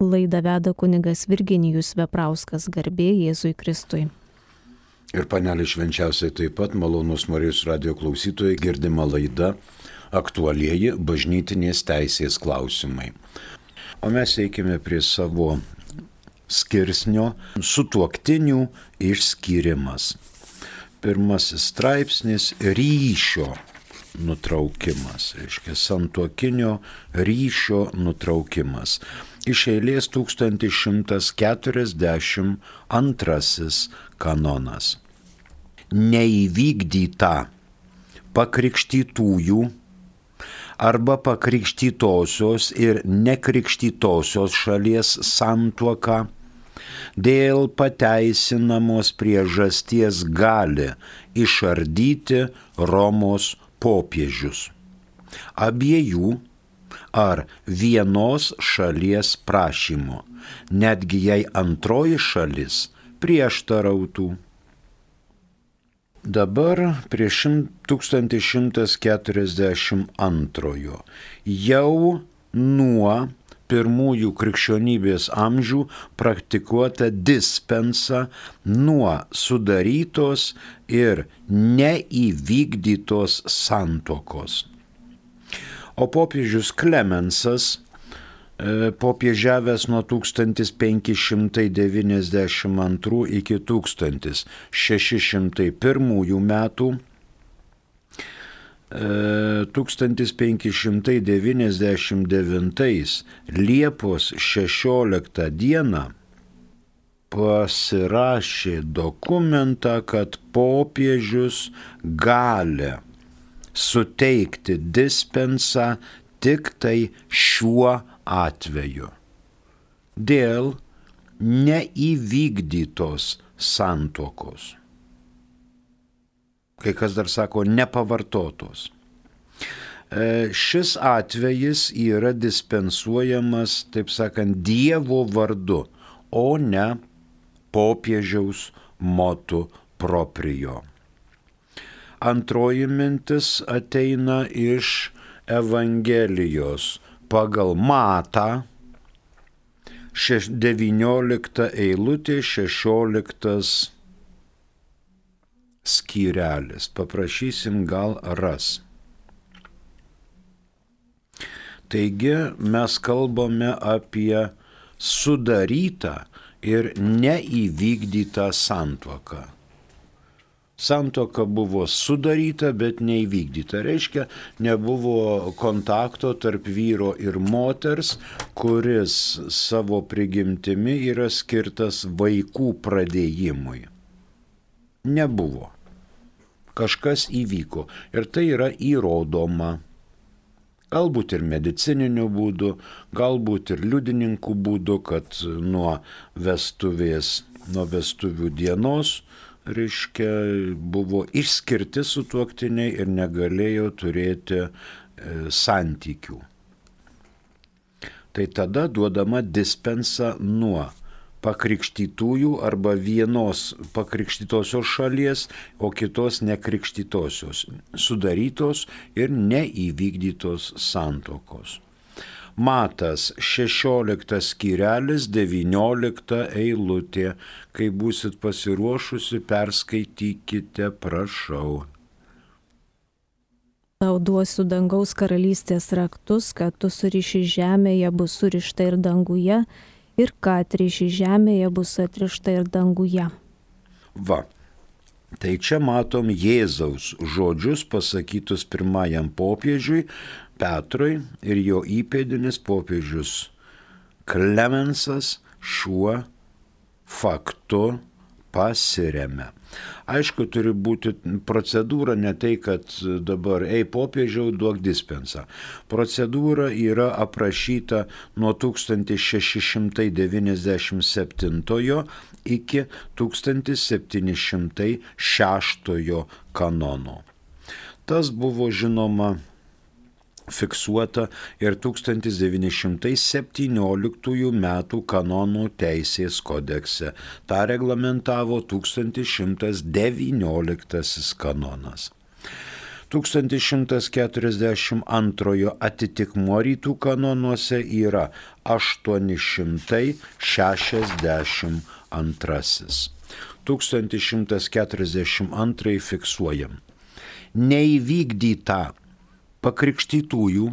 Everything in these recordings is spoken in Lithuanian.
Laidą veda kunigas Virginijus Veprauskas garbė Jėzui Kristui. Ir panelė švenčiausiai taip pat malonus Marijos radio klausytojai girdima laida aktualieji bažnytinės teisės klausimai. O mes eikime prie savo skirsnio sutuoktinių išskyrimas. Pirmasis straipsnis - ryšio nutraukimas, reiškia santuokinio ryšio nutraukimas. Iš eilės 1142 kanonas. Neįvykdyta pakrikštytųjų arba pakrikštytosios ir nekrikštytosios šalies santuoka dėl pateisinamos priežasties gali išardyti Romos popiežius. Abiejų ar vienos šalies prašymu, netgi jei antroji šalis prieštarautų. Dabar prieš 1142 jau nuo pirmųjų krikščionybės amžių praktikuota dispensa nuo sudarytos ir neįvykdytos santokos. O popiežius Klemensas popiežiavęs nuo 1592 iki 1601 metų 1599 Liepos 16 dieną pasirašė dokumentą, kad popiežius gali suteikti dispensą tik tai šiuo atveju. Dėl neįvykdytos santokos. Kai kas dar sako nepavartotos. Šis atvejis yra dispensuojamas, taip sakant, Dievo vardu, o ne popiežiaus motu proprio. Antroji mintis ateina iš Evangelijos pagal Matą 19 eilutė 16 skyrelis. Paprašysim gal ras. Taigi mes kalbame apie sudarytą ir neįvykdytą santuoką. Santoka buvo sudaryta, bet neįvykdyta. Reiškia, nebuvo kontakto tarp vyro ir moters, kuris savo prigimtimi yra skirtas vaikų pradėjimui. Nebuvo. Kažkas įvyko ir tai yra įrodoma. Galbūt ir medicininiu būdu, galbūt ir liudininkų būdu, kad nuo vestuvės, nuo vestuvių dienos reiškia, buvo išskirti su tuoktiniai ir negalėjo turėti e, santykių. Tai tada duodama dispensa nuo pakrikštytųjų arba vienos pakrikštytosios šalies, o kitos nekrikštytosios, sudarytos ir neįvykdytos santokos. Matas 16 skyrelis 19 eilutė. Kai būsit pasiruošusi, perskaitykite, prašau. Tau duosiu dangaus karalystės raktus, kad tu suriši žemėje bus surišta ir danguje, ir ką atriši žemėje bus atrišta ir danguje. Va. Tai čia matom Jėzaus žodžius pasakytus pirmajam popiežiui, Petrui ir jo įpėdinis popiežius Klemensas šiuo faktu pasiremia. Aišku, turi būti procedūra ne tai, kad dabar, ei popiežiau, duok dispensą. Procedūra yra aprašyta nuo 1697 iki 1706 kanono. Tas buvo žinoma fiksuota ir 1917 m. kanonų teisės kodekse. Ta reglamentavo 1119 kanonas. 1142 atitikmo rytų kanonuose yra 862. 1142 fiksuojam. Neįvykdyta pakrikštytųjų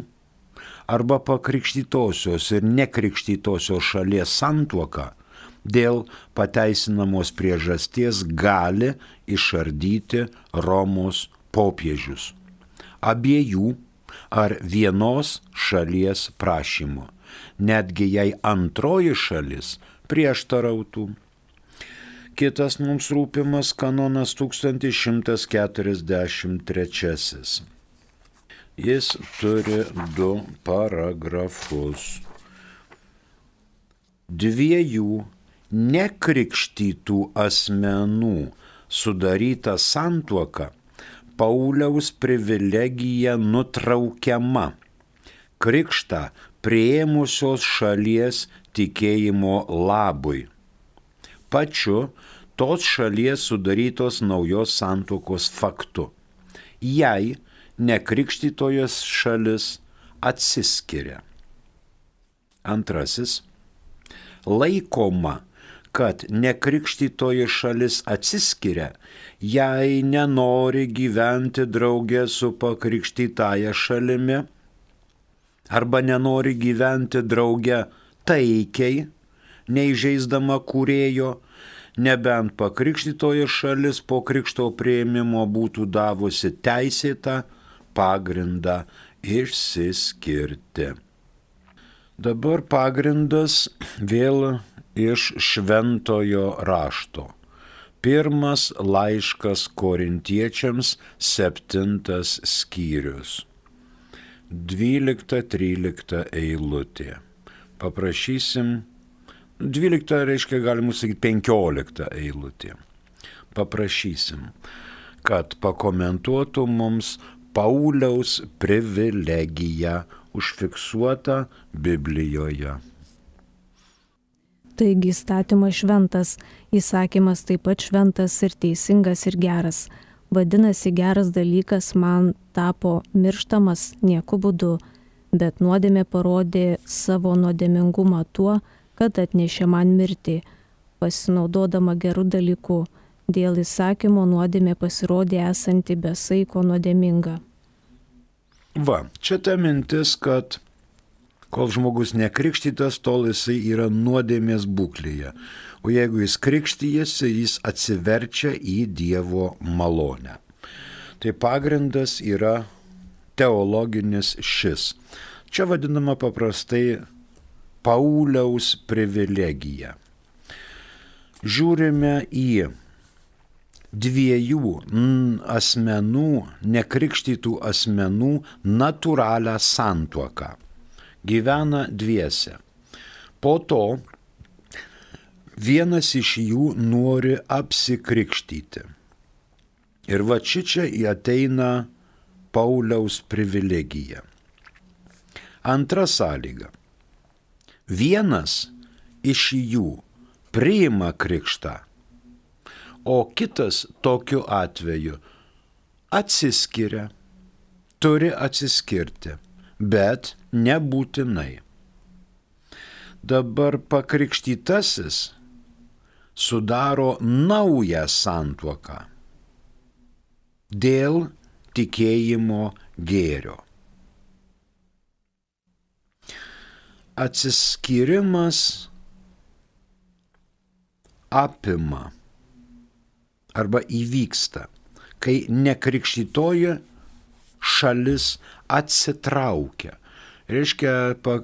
arba pakrikštytosios ir nekrikštytosios šalies santuoka dėl pateisinamos priežasties gali išardyti Romos popiežius. Abiejų ar vienos šalies prašymu, netgi jei antroji šalis prieštarautų. Kitas mums rūpimas kanonas 1143. Jis turi du paragrafus. Dviejų nekrikštytų asmenų sudaryta santuoka Pauliaus privilegija nutraukiama. Krikštą prieimusios šalies tikėjimo labui. Pačiu tos šalies sudarytos naujos santokos faktu. Jei nekrikštytojas šalis atsiskiria. Antrasis. Laikoma, kad nekrikštytoji šalis atsiskiria, jei nenori gyventi draugė su pakrikštytąją šalimi, arba nenori gyventi draugė taikiai, neižeisdama kūrėjo, nebent pakrikštytoji šalis po krikšto prieimimo būtų davusi teisėtą pagrindą išsiskirti. Dabar pagrindas vėl iš šventojo rašto. Pirmas laiškas korintiečiams, septintas skyrius. 12-13 eilutė. Paprašysim, 12 reiškia galima sakyti 15 eilutė. Paprašysim, kad pakomentuotų mums Pauliaus privilegiją užfiksuotą Biblijoje. Taigi įstatymas šventas, įsakymas taip pat šventas ir teisingas ir geras. Vadinasi, geras dalykas man tapo mirštamas nieku būdu, bet nuodėmė parodė savo nuodėmingumą tuo, kad atnešė man mirtį, pasinaudodama gerų dalykų. Dėl įsakymo nuodėmė pasirodė esanti besaiko nuodėminga. Va, čia ta mintis, kad Kol žmogus nekrikštytas, tol jisai yra nuodėmės būklėje. O jeigu jis krikštyjasi, jis atsiverčia į Dievo malonę. Tai pagrindas yra teologinis šis. Čia vadinama paprastai Pauliaus privilegija. Žiūrime į dviejų asmenų, nekrikštytų asmenų natūralią santuoką gyvena dviese. Po to vienas iš jų nori apsikrikštyti. Ir va čia čia ateina Pauliaus privilegija. Antra sąlyga. Vienas iš jų priima krikštą, o kitas tokiu atveju atsiskiria, turi atsiskirti bet nebūtinai. Dabar pakrikštytasis sudaro naują santuoką dėl tikėjimo gėrio. Atsiskyrimas apima arba įvyksta, kai nekrikštytoji šalis atsitraukia. Reiškia,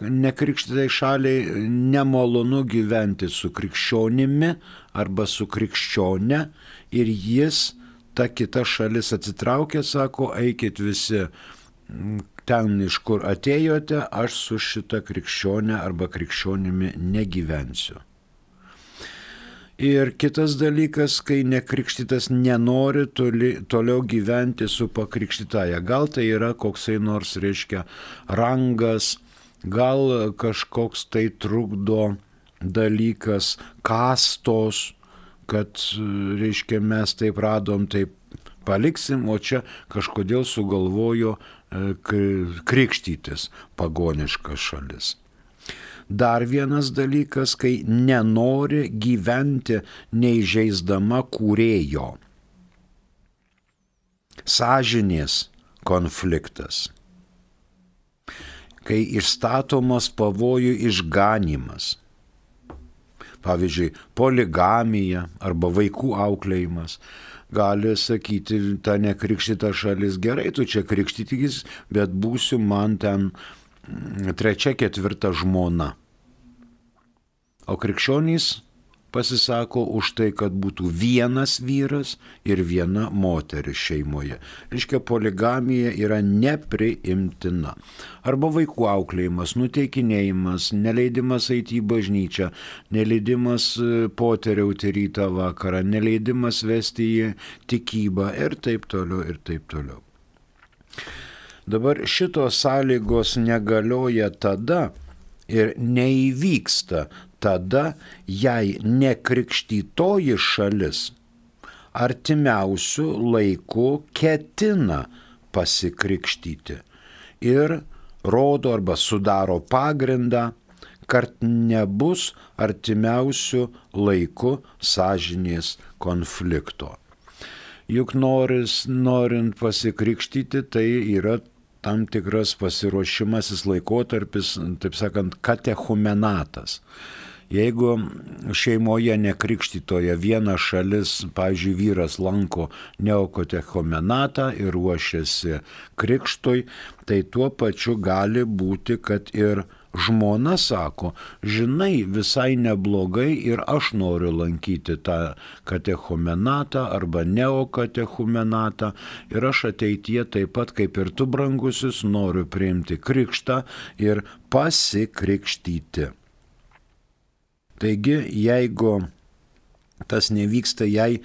nekrikštytai šaliai nemalonu gyventi su krikščionimi arba su krikščione ir jis, ta kita šalis atsitraukia, sako, eikit visi ten, iš kur atėjote, aš su šita krikščionė arba krikščionimi negyvensiu. Ir kitas dalykas, kai nekrikštytas nenori toli, toliau gyventi su pakrikštytaja. Gal tai yra koksai nors, reiškia, rangas, gal kažkoks tai trukdo dalykas, kastos, kad, reiškia, mes taip radom, taip paliksim, o čia kažkodėl sugalvojo e, krikštytis pagoniška šalis. Dar vienas dalykas, kai nenori gyventi neižeisdama kūrėjo. Sažinės konfliktas. Kai išstatomos pavojų išganimas. Pavyzdžiui, poligamija arba vaikų auklėjimas gali sakyti, ta nekrikštyta šalis, gerai, tu čia krikštytis, bet būsiu man ten trečia, ketvirta žmona. O krikščionys pasisako už tai, kad būtų vienas vyras ir viena moteris šeimoje. Reiškia, poligamija yra nepriimtina. Arba vaikų auklėjimas, nuteikinėjimas, neleidimas eiti į bažnyčią, neleidimas e, poteriauti rytą vakarą, neleidimas vesti į tikybą ir taip toliau, ir taip toliau. Dabar šitos sąlygos negalioja tada ir neįvyksta tada, jei nekrikštytoji šalis artimiausių laikų ketina pasikrikštyti ir rodo arba sudaro pagrindą, kad nebus artimiausių laikų sąžinės konflikto. Juk noris, norint pasikrikštyti, tai yra tam tikras pasiruošimasis laikotarpis, taip sakant, katechumenatas. Jeigu šeimoje nekrikštytoje viena šalis, pavyzdžiui, vyras lanko neokotechomenatą ir ruošiasi krikštui, tai tuo pačiu gali būti, kad ir žmona sako, žinai, visai neblogai ir aš noriu lankyti tą katechumenatą arba neokatechumenatą ir aš ateityje taip pat kaip ir tu brangusis noriu priimti krikštą ir pasikrikštyti. Taigi, jeigu tas nevyksta, jei e,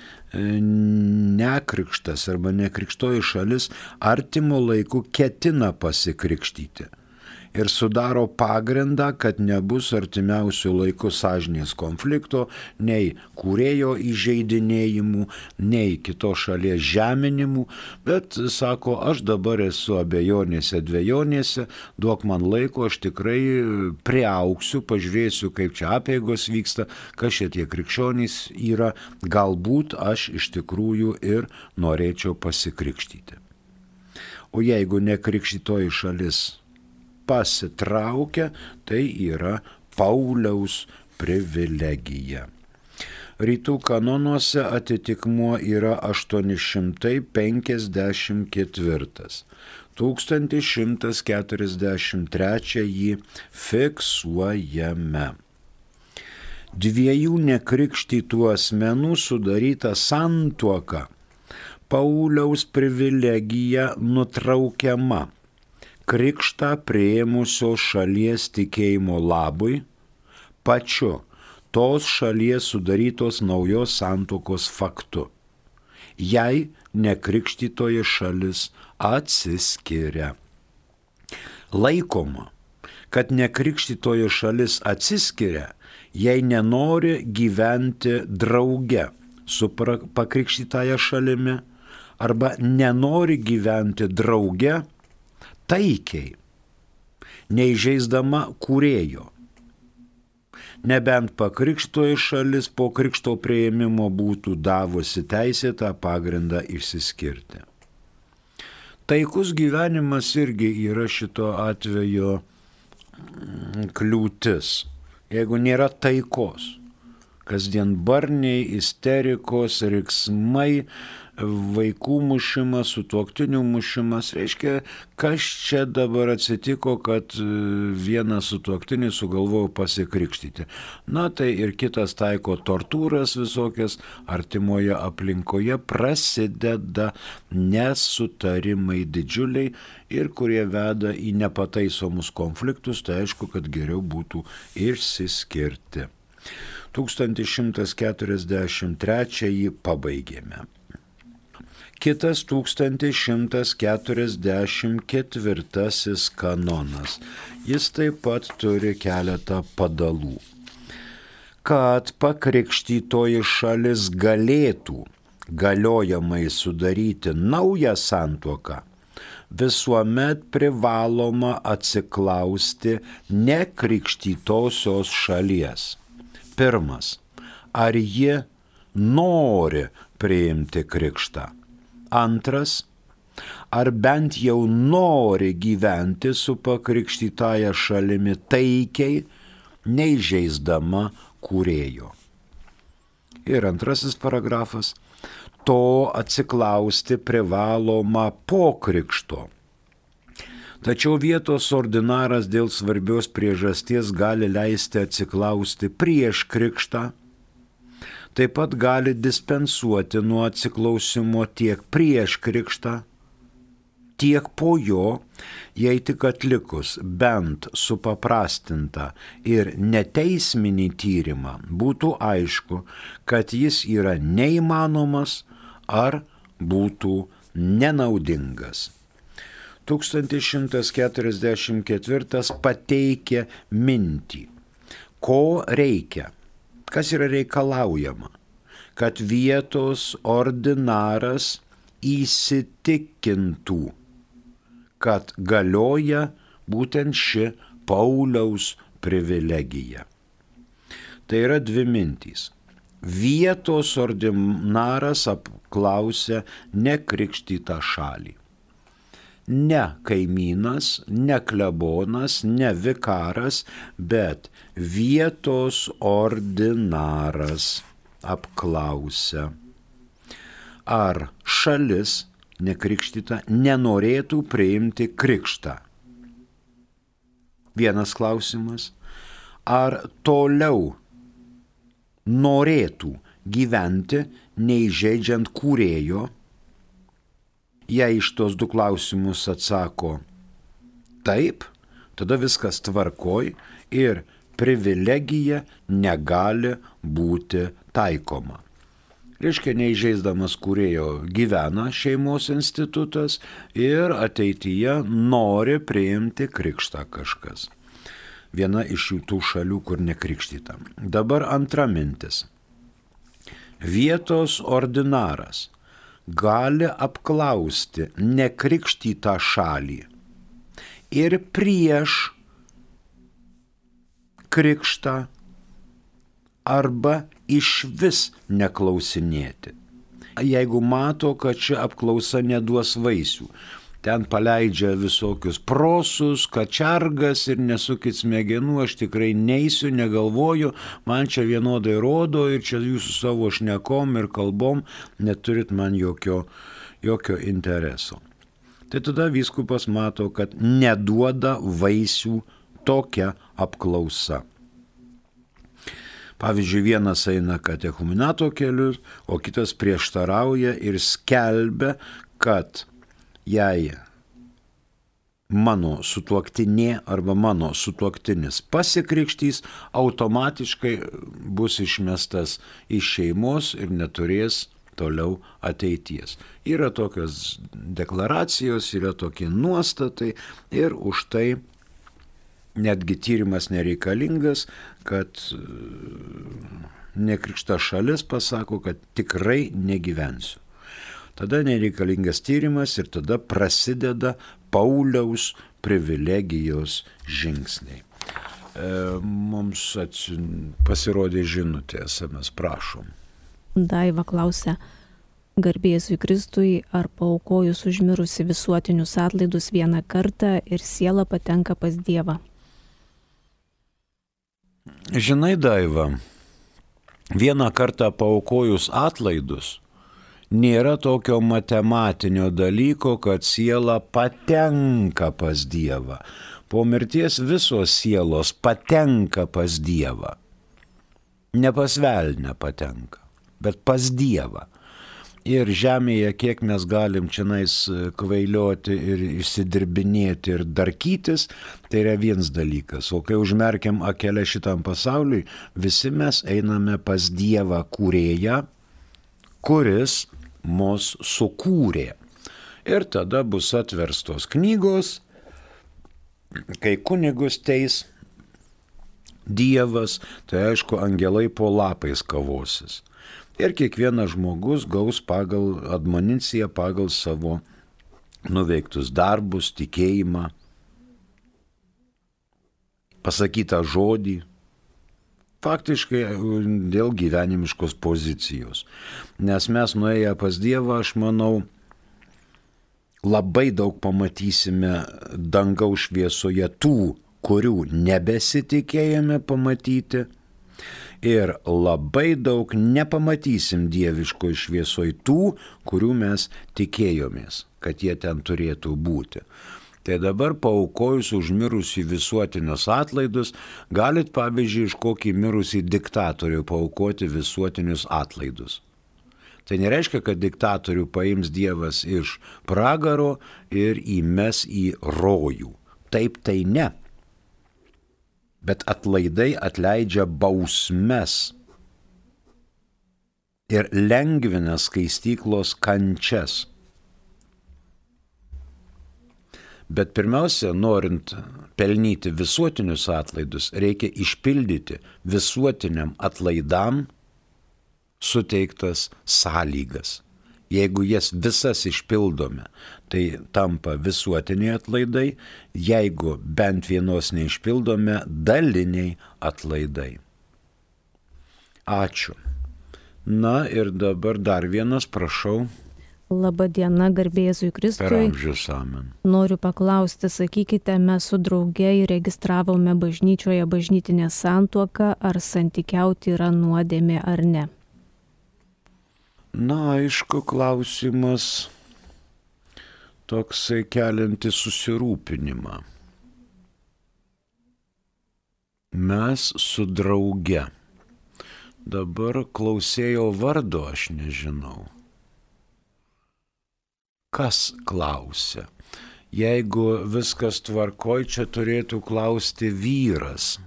nekrikštas arba nekrikštoji šalis artimo laiku ketina pasikrikštyti ir sudaro pagrindą, kad nebus artimiausių laikų sąžinės konflikto, nei kūrėjo įžeidinėjimų, nei kitos šalies žeminimų, bet sako, aš dabar esu abejonėse, dviejonėse, duok man laiko, aš tikrai priauksiu, pažiūrėsiu, kaip čia apėgos vyksta, kas šitie krikščionys yra, galbūt aš iš tikrųjų ir norėčiau pasikrikštyti. O jeigu nekrikštytoji šalis pasitraukia, tai yra Pauliaus privilegija. Rytų kanonuose atitikmuo yra 854. 1143 jį fiksuojame. Dviejų nekrikštytų asmenų sudaryta santuoka Pauliaus privilegija nutraukiama krikštą prieimusios šalies tikėjimo labui, pačiu tos šalies sudarytos naujos santokos faktu, jei nekrikštytoji šalis atsiskiria. Laikoma, kad nekrikštytoji šalis atsiskiria, jei nenori gyventi drauge su pakrikštytąją šalimi arba nenori gyventi drauge taikiai, neižeisdama kūrėjo. Nebent pakrikštoji šalis po krikšto prieimimo būtų davusi teisėtą pagrindą išsiskirti. Taikus gyvenimas irgi yra šito atveju mm, kliūtis. Jeigu nėra taikos, kasdien barniai, isterikos, riksmai, vaikų mušimas, sutuoktinių mušimas. Reiškia, kas čia dabar atsitiko, kad e, vienas sutuoktinis sugalvojo pasikrikštyti. Na tai ir kitas taiko tortūras visokias, artimoje aplinkoje prasideda nesutarimai didžiuliai ir kurie veda į nepataisomus konfliktus, tai aišku, kad geriau būtų išsiskirti. 1143 pabaigėme. Kitas 1144 kanonas. Jis taip pat turi keletą padalų. Kad pakrikštytoji šalis galėtų galiojamai sudaryti naują santuoką, visuomet privaloma atsiklausti nekrikštytosios šalies. Pirmas, ar ji nori priimti krikštą. Antras, ar bent jau nori gyventi su pakrikštytaja šalimi taikiai, neižeisdama kūrėjo. Ir antrasis paragrafas - to atsiklausti privaloma po krikšto. Tačiau vietos ordinaras dėl svarbios priežasties gali leisti atsiklausti prieš krikštą, taip pat gali dispensuoti nuo atsiklausimo tiek prieš krikštą, tiek po jo, jei tik atlikus bent supaprastintą ir neteisminį tyrimą, būtų aišku, kad jis yra neįmanomas ar būtų nenaudingas. 1144 pateikė mintį, ko reikia, kas yra reikalaujama, kad vietos ordinaras įsitikintų, kad galioja būtent ši Pauliaus privilegija. Tai yra dvi mintys. Vietos ordinaras apklausė nekrikštytą šalį. Ne kaimynas, ne klebonas, ne vikaras, bet vietos ordinaras apklausė, ar šalis nekrikštyta nenorėtų priimti krikštą. Vienas klausimas, ar toliau norėtų gyventi neįžeidžiant kūrėjo, jei iš tos du klausimus atsako taip, tada viskas tvarkoj ir privilegija negali būti taikoma reiškia neįžeisdamas kurėjo gyvena šeimos institutas ir ateityje nori priimti krikštą kažkas. Viena iš jų tų šalių, kur nekrikštyta. Dabar antra mintis. Vietos ordinaras gali apklausti nekrikštytą šalį ir prieš krikštą arba iš vis neklausinėti. Jeigu mato, kad ši apklausa neduos vaisių, ten paleidžia visokius prosus, kačargas ir nesukit smegenų, aš tikrai neįsiu, negalvoju, man čia vienodai rodo ir čia jūsų savo šnekom ir kalbom neturit man jokio, jokio intereso. Tai tada vyskupas mato, kad neduoda vaisių tokia apklausa. Pavyzdžiui, vienas eina katechuminato keliu, o kitas prieštarauja ir skelbia, kad jei mano sutuoktinė arba mano sutuoktinis pasikrikštys, automatiškai bus išmestas iš šeimos ir neturės toliau ateities. Yra tokios deklaracijos, yra tokie nuostatai ir už tai netgi tyrimas nereikalingas, kad e, nekrikšta šalis pasako, kad tikrai negyvensiu. Tada nereikalingas tyrimas ir tada prasideda Pauliaus privilegijos žingsniai. E, mums atsin, pasirodė žinutė, SMS prašom. Daiva klausia, garbėsui Kristui, ar paukojus užmirusi visuotinius atlaidus vieną kartą ir siela patenka pas Dievą? Žinai, Daiva, vieną kartą paukojus atlaidus, nėra tokio matematinio dalyko, kad siela patenka pas Dievą. Po mirties visos sielos patenka pas Dievą. Ne pas velnę patenka, bet pas Dievą ir žemėje, kiek mes galim čianais e, kvailioti ir išsidirbinėti ir darkytis, tai yra vienas dalykas. O kai užmerkiam akelę šitam pasauliui, visi mes einame pas Dievą kūrėją, kuris mus sukūrė. Ir tada bus atverstos knygos, kai kunigus teis Dievas, tai aišku, angelai po lapais kavosis. Ir kiekvienas žmogus gaus pagal admoniciją, pagal savo nuveiktus darbus, tikėjimą, pasakytą žodį, faktiškai dėl gyvenimiškos pozicijos. Nes mes nuėję pas Dievą, aš manau, labai daug pamatysime dangaus šviesoje tų, kurių nebesitikėjome pamatyti. Ir labai daug nepamatysim dieviškoje šviesoje tų, kurių mes tikėjomės, kad jie ten turėtų būti. Tai dabar paukojus už mirusį visuotinius atlaidus, galit pavyzdžiui iš kokį mirusį diktatorių paukoti visuotinius atlaidus. Tai nereiškia, kad diktatorių paims Dievas iš pragaro ir įmes į rojų. Taip tai ne. Bet atlaidai atleidžia bausmes ir lengvina skaistyklos kančias. Bet pirmiausia, norint pelnyti visuotinius atlaidus, reikia išpildyti visuotiniam atlaidam suteiktas sąlygas. Jeigu jas visas išpildome, tai tampa visuotiniai atlaidai, jeigu bent vienos neišpildome, daliniai atlaidai. Ačiū. Na ir dabar dar vienas, prašau. Labadiena, garbėzui Kristui. Noriu paklausti, sakykite, mes su drauge įregistravome bažnyčioje bažnytinę santuoką, ar santykiauti yra nuodėmė ar ne? Na, aišku, klausimas toksai keliantis susirūpinimą. Mes su drauge. Dabar klausėjo vardo, aš nežinau kas klausia. Jeigu viskas tvarkoj, čia turėtų klausti vyras,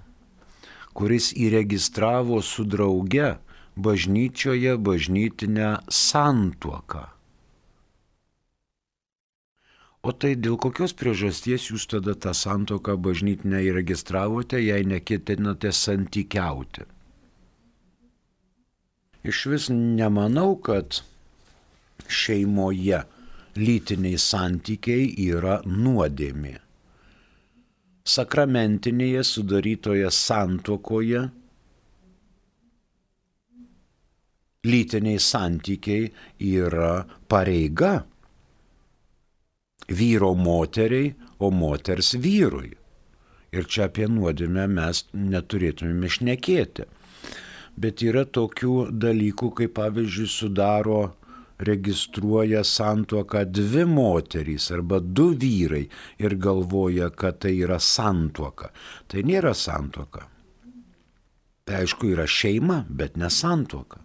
kuris įregistravo su drauge bažnyčioje bažnytinę santuoką. O tai dėl kokios priežasties jūs tada tą santoką bažnytinę įregistravote, jei neketinate santykiauti? Iš vis nemanau, kad šeimoje lytiniai santykiai yra nuodėmė. Sakramentinėje sudarytoje santokoje lytiniai santykiai yra pareiga vyro moteriai, o moters vyrui. Ir čia apie nuodėmę mes neturėtume šnekėti. Bet yra tokių dalykų, kaip pavyzdžiui sudaro registruoja santuoką dvi moterys arba du vyrai ir galvoja, kad tai yra santuoka. Tai nėra santuoka. Tai aišku yra šeima, bet ne santuoka.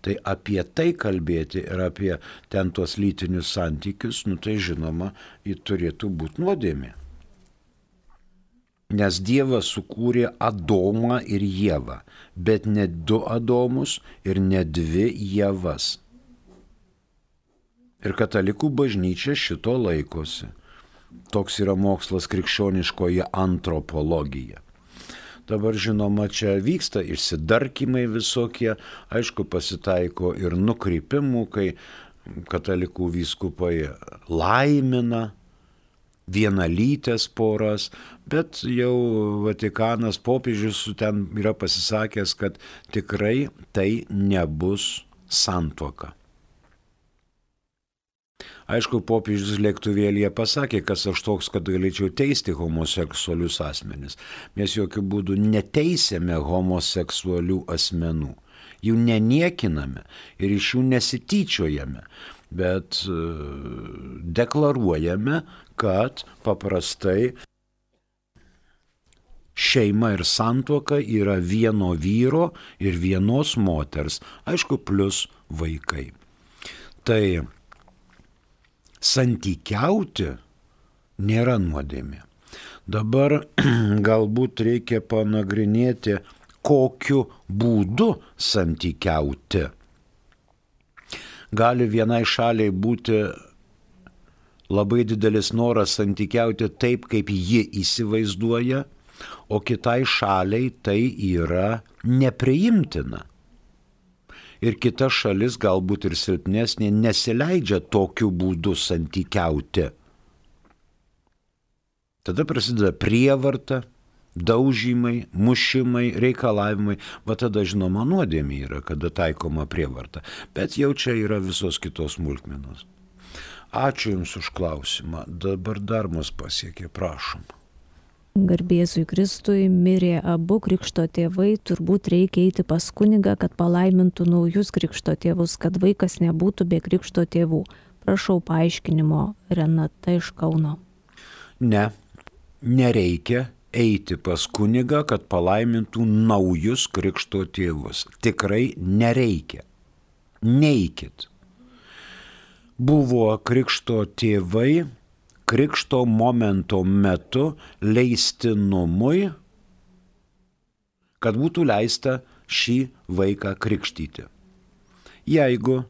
Tai apie tai kalbėti ir apie ten tuos lytinius santykius, nu tai žinoma, jį turėtų būti nuodėmė. Nes Dievas sukūrė Adomą ir Jėvą, bet ne du Adomus ir ne dvi Jėvas. Ir katalikų bažnyčia šito laikosi. Toks yra mokslas krikščioniškoji antropologija. Dabar žinoma, čia vyksta išsidarkimai visokie, aišku, pasitaiko ir nukrypimų, kai katalikų vyskupai laimina vienalytės poras, bet jau Vatikanas popiežius ten yra pasisakęs, kad tikrai tai nebus santuoka. Aišku, popiežius lėktuvėlėje pasakė, kas aš toks, kad galėčiau teisti homoseksualius asmenis. Mes jokių būdų neteisėme homoseksualių asmenų. Jų neniekiname ir iš jų nesityčiojame, bet e, deklaruojame, kad paprastai šeima ir santuoka yra vieno vyro ir vienos moters, aišku, plus vaikai. Tai santykiauti nėra nuodėmė. Dabar galbūt reikia panagrinėti, kokiu būdu santykiauti. Gali vienai šaliai būti labai didelis noras santykiauti taip, kaip ji įsivaizduoja, o kitai šaliai tai yra nepriimtina. Ir kita šalis, galbūt ir silpnesnė, nesileidžia tokiu būdu santykiauti. Tada prasideda prievarta, daužymai, mušimai, reikalavimai, va tada žinoma nuodėmė yra, kada taikoma prievarta. Bet jau čia yra visos kitos smulkmenos. Ačiū Jums už klausimą. Dabar dar mus pasiekė, prašom. Garbėzui Kristui mirė abu krikšto tėvai, turbūt reikia eiti pas kunigą, kad palaimintų naujus krikšto tėvus, kad vaikas nebūtų be krikšto tėvų. Prašau paaiškinimo, Renata iš Kauno. Ne, nereikia eiti pas kunigą, kad palaimintų naujus krikšto tėvus. Tikrai nereikia. Neikit. Buvo krikšto tėvai, krikšto momento metu leistinumui, kad būtų leista šį vaiką krikštyti. Jeigu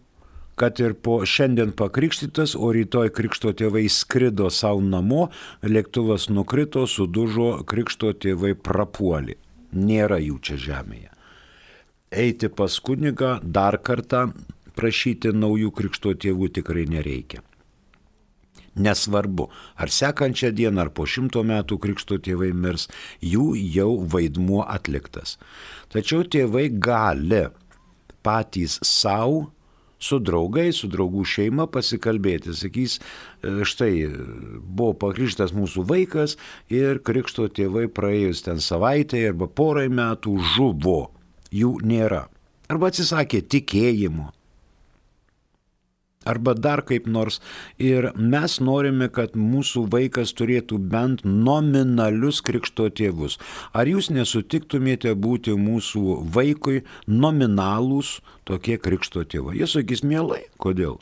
kad ir po šiandien pakrikštytas, o rytoj krikšto tėvai skrido savo namo, lėktuvas nukrito, sudužo, krikšto tėvai prapuolė. Nėra jų čia žemėje. Eiti pas kunigą dar kartą prašyti naujų krikšto tėvų tikrai nereikia. Nesvarbu, ar sekančią dieną, ar po šimto metų krikšto tėvai mirs, jų jau vaidmuo atliktas. Tačiau tėvai gali patys savo su draugais, su draugų šeima pasikalbėti. Sakys, e, štai buvo pakrikštas mūsų vaikas ir krikšto tėvai praėjus ten savaitę arba porai metų žuvo. Jų nėra. Arba atsisakė tikėjimo arba dar kaip nors. Ir mes norime, kad mūsų vaikas turėtų bent nominalius krikšto tėvus. Ar jūs nesutiktumėte būti mūsų vaikui nominalūs tokie krikšto tėvai? Jie sakys mielai, kodėl?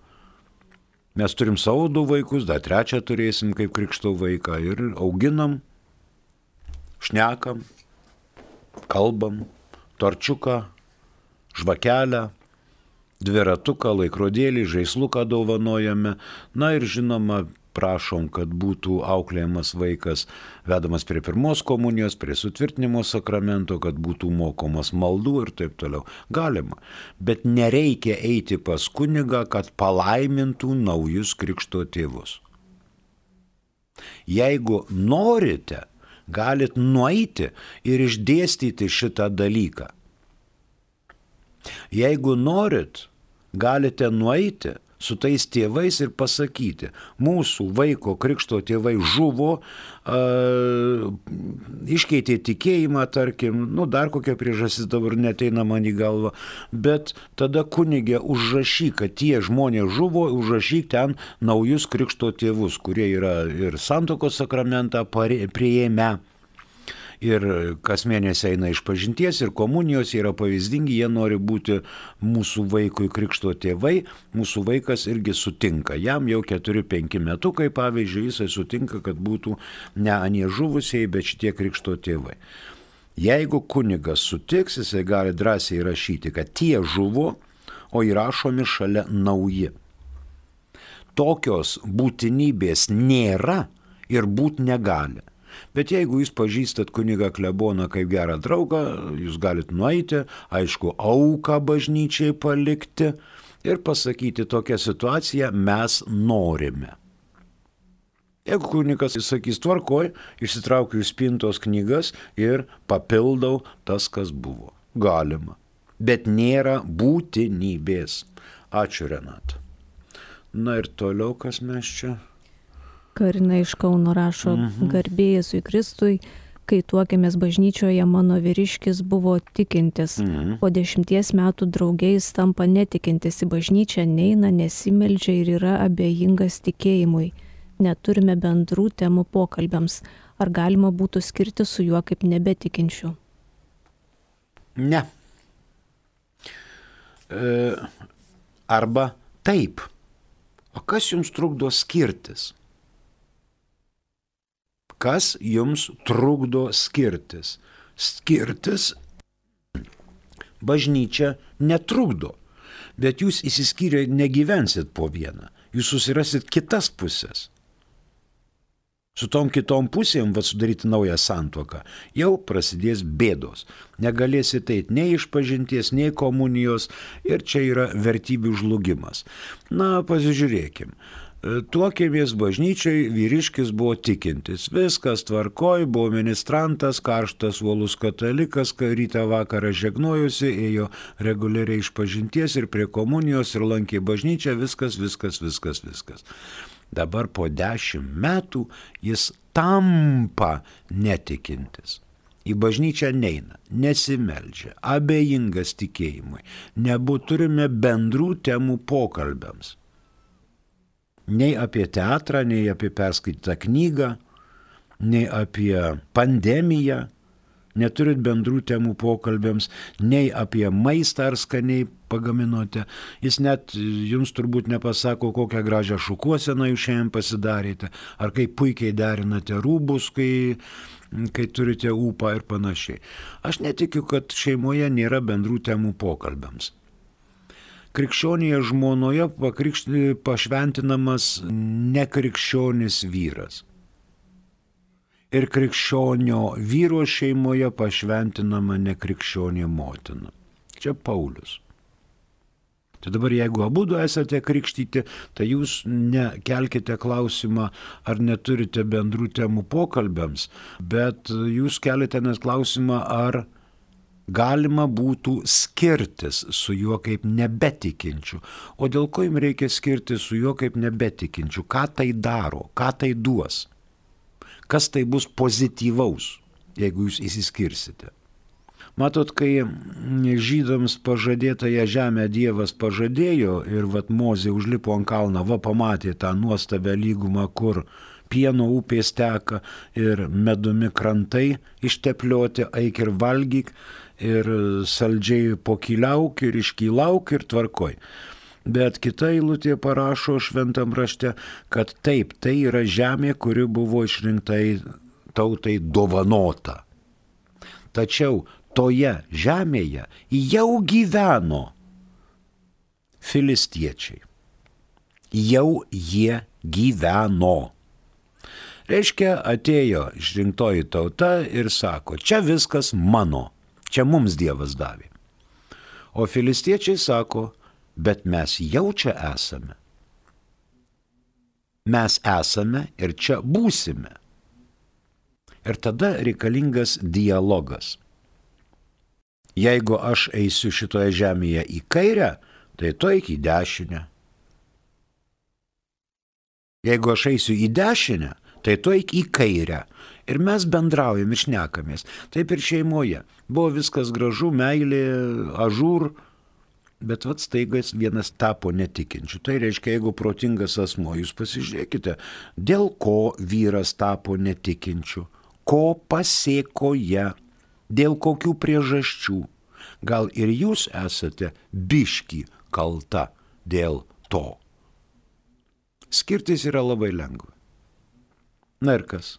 Mes turim savo du vaikus, dar trečią turėsim kaip krikšto vaiką ir auginam, šnekam, kalbam, torčiuką, žvakelę, dviratuką, laikrodėlį, žaisluką dovanojame. Na ir žinoma, prašom, kad būtų auklėjamas vaikas vedamas prie pirmos komunijos, prie sutvirtinimo sakramento, kad būtų mokomas maldų ir taip toliau. Galima. Bet nereikia eiti pas kunigą, kad palaimintų naujus krikšto tėvus. Jeigu norite, galit nueiti ir išdėstyti šitą dalyką. Jeigu norit, galite nueiti su tais tėvais ir pasakyti, mūsų vaiko krikšto tėvai žuvo, uh, iškeitė tikėjimą, tarkim, nu dar kokia priežastis dabar neteina man į galvą, bet tada kunigė užrašyk, kad tie žmonės žuvo, užrašyk ten naujus krikšto tėvus, kurie yra ir santokos sakramentą prieėmę ir kas mėnesį eina iš pažinties ir komunijos, yra pavyzdingi, jie nori būti mūsų vaikui krikšto tėvai, mūsų vaikas irgi sutinka. Jam jau 4-5 metukai, pavyzdžiui, jisai sutinka, kad būtų ne anie žuvusiai, bet šitie krikšto tėvai. Jeigu kunigas sutiks, jisai gali drąsiai rašyti, kad tie žuvo, o įrašomi šalia nauji. Tokios būtinybės nėra ir būt negali. Bet jeigu jūs pažįstat kunigą kleboną kaip gerą draugą, jūs galite nueiti, aišku, auką bažnyčiai palikti ir pasakyti tokią situaciją mes norime. Jeigu kunikas įsakys tvarkoj, išsitraukiu iš spintos knygas ir papildau tas, kas buvo. Galima. Bet nėra būtinybės. Ačiū Renat. Na ir toliau, kas mes čia Karina iš Kauno rašo, mhm. garbėjusui Kristui, kai tuokėmės bažnyčioje, mano vyriškis buvo tikintis. Mhm. Po dešimties metų draugiais tampa netikintis į bažnyčią, neina, nesimeldžia ir yra abejingas tikėjimui. Neturime bendrų temų pokalbiams. Ar galima būtų skirti su juo kaip nebetikinčiu? Ne. E, arba taip. O kas jums trukdo skirtis? Kas jums trukdo skirtis? Skirtis bažnyčia netrukdo, bet jūs įsiskyrę negyvensit po vieną, jūs susirasit kitas pusės. su tom kitom pusėm, va sudaryti naują santuoką, jau prasidės bėdos. Negalėsi teit nei iš pažinties, nei komunijos ir čia yra vertybių žlugimas. Na, pasižiūrėkim. Tuokėmės bažnyčiai, vyriškis buvo tikintis. Viskas tvarkoj, buvo ministrantas, karštas uolus katalikas, rytą vakarą žegnojusi, ėjo reguliariai iš pažinties ir prie komunijos ir lankė bažnyčią, viskas, viskas, viskas, viskas. Dabar po dešimt metų jis tampa netikintis. Į bažnyčią neina, nesimeldžia, abejingas tikėjimui, nebūt turime bendrų temų pokalbiams. Nei apie teatrą, nei apie perskaitytą knygą, nei apie pandemiją, neturit bendrų temų pokalbėms, nei apie maistą ar skaniai pagaminote. Jis net jums turbūt nepasako, kokią gražią šukuoseną jūs šiandien pasidarėte, ar kaip puikiai derinate rūbus, kai, kai turite ūpą ir panašiai. Aš netikiu, kad šeimoje nėra bendrų temų pokalbėms. Krikščionėje žmonoje pašventinamas nekrikščionis vyras ir krikščionio vyro šeimoje pašventinama nekrikščionė motina. Čia Paulius. Tai dabar jeigu abu du esate krikštyti, tai jūs nekelkite klausimą, ar neturite bendrų temų pokalbėms, bet jūs keliate net klausimą, ar galima būtų skirtis su juo kaip nebetikinčiu. O dėl ko jums reikia skirtis su juo kaip nebetikinčiu? Ką tai daro? Ką tai duos? kas tai bus pozityvaus, jeigu jūs įsiskirsite. Matot, kai žydams pažadėtąją žemę Dievas pažadėjo ir vat Mozė užlipo ant kalną, va pamatė tą nuostabę lygumą, kur pieno upės teka ir medumi krantai išteplioti, eik ir valgyk ir saldžiai pokyliauk ir iškylauk ir tvarkoj. Bet kita eilutė parašo šventam rašte, kad taip, tai yra žemė, kuri buvo išrinktai tautai dovanota. Tačiau toje žemėje jau gyveno filistiečiai. Jau jie gyveno. Reiškia, atėjo išrinktoji tauta ir sako, čia viskas mano, čia mums Dievas davė. O filistiečiai sako, bet mes jau čia esame. Mes esame ir čia būsime. Ir tada reikalingas dialogas. Jeigu aš eisiu šitoje žemėje į kairę, tai to iki dešinę. Jeigu aš eisiu į dešinę, tai to iki į kairę. Ir mes bendraujam, išnekamės. Taip ir šeimoje. Buvo viskas gražu, meilė, ažūr, Bet vad staigas vienas tapo netikinčiu. Tai reiškia, jeigu protingas asmo, jūs pasižiūrėkite, dėl ko vyras tapo netikinčiu, ko pasiekoje, dėl kokių priežasčių. Gal ir jūs esate biški kalta dėl to. Skirtis yra labai lengva. Na ir kas?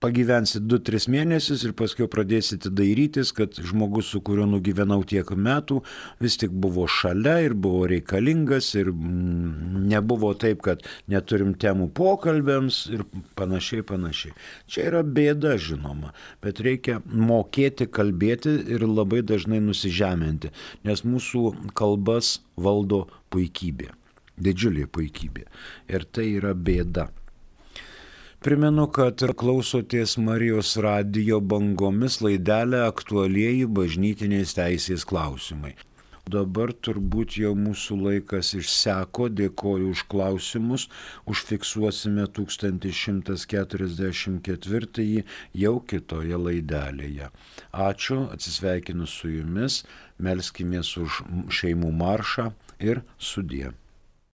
Pagyvensit 2-3 mėnesius ir paskui pradėsite dairytis, kad žmogus, su kuriuo nugyvenau tiek metų, vis tik buvo šalia ir buvo reikalingas ir mm, nebuvo taip, kad neturim temų pokalbėms ir panašiai, panašiai. Čia yra bėda, žinoma, bet reikia mokėti kalbėti ir labai dažnai nusižeminti, nes mūsų kalbas valdo puikybė, didžiulė puikybė. Ir tai yra bėda. Primenu, kad klausotės Marijos radijo bangomis laidelę aktualieji bažnytinės teisės klausimai. Dabar turbūt jau mūsų laikas išseko, dėkoju už klausimus, užfiksuosime 1144 jau kitoje laidelėje. Ačiū, atsisveikinu su jumis, melskimės už šeimų maršą ir sudie.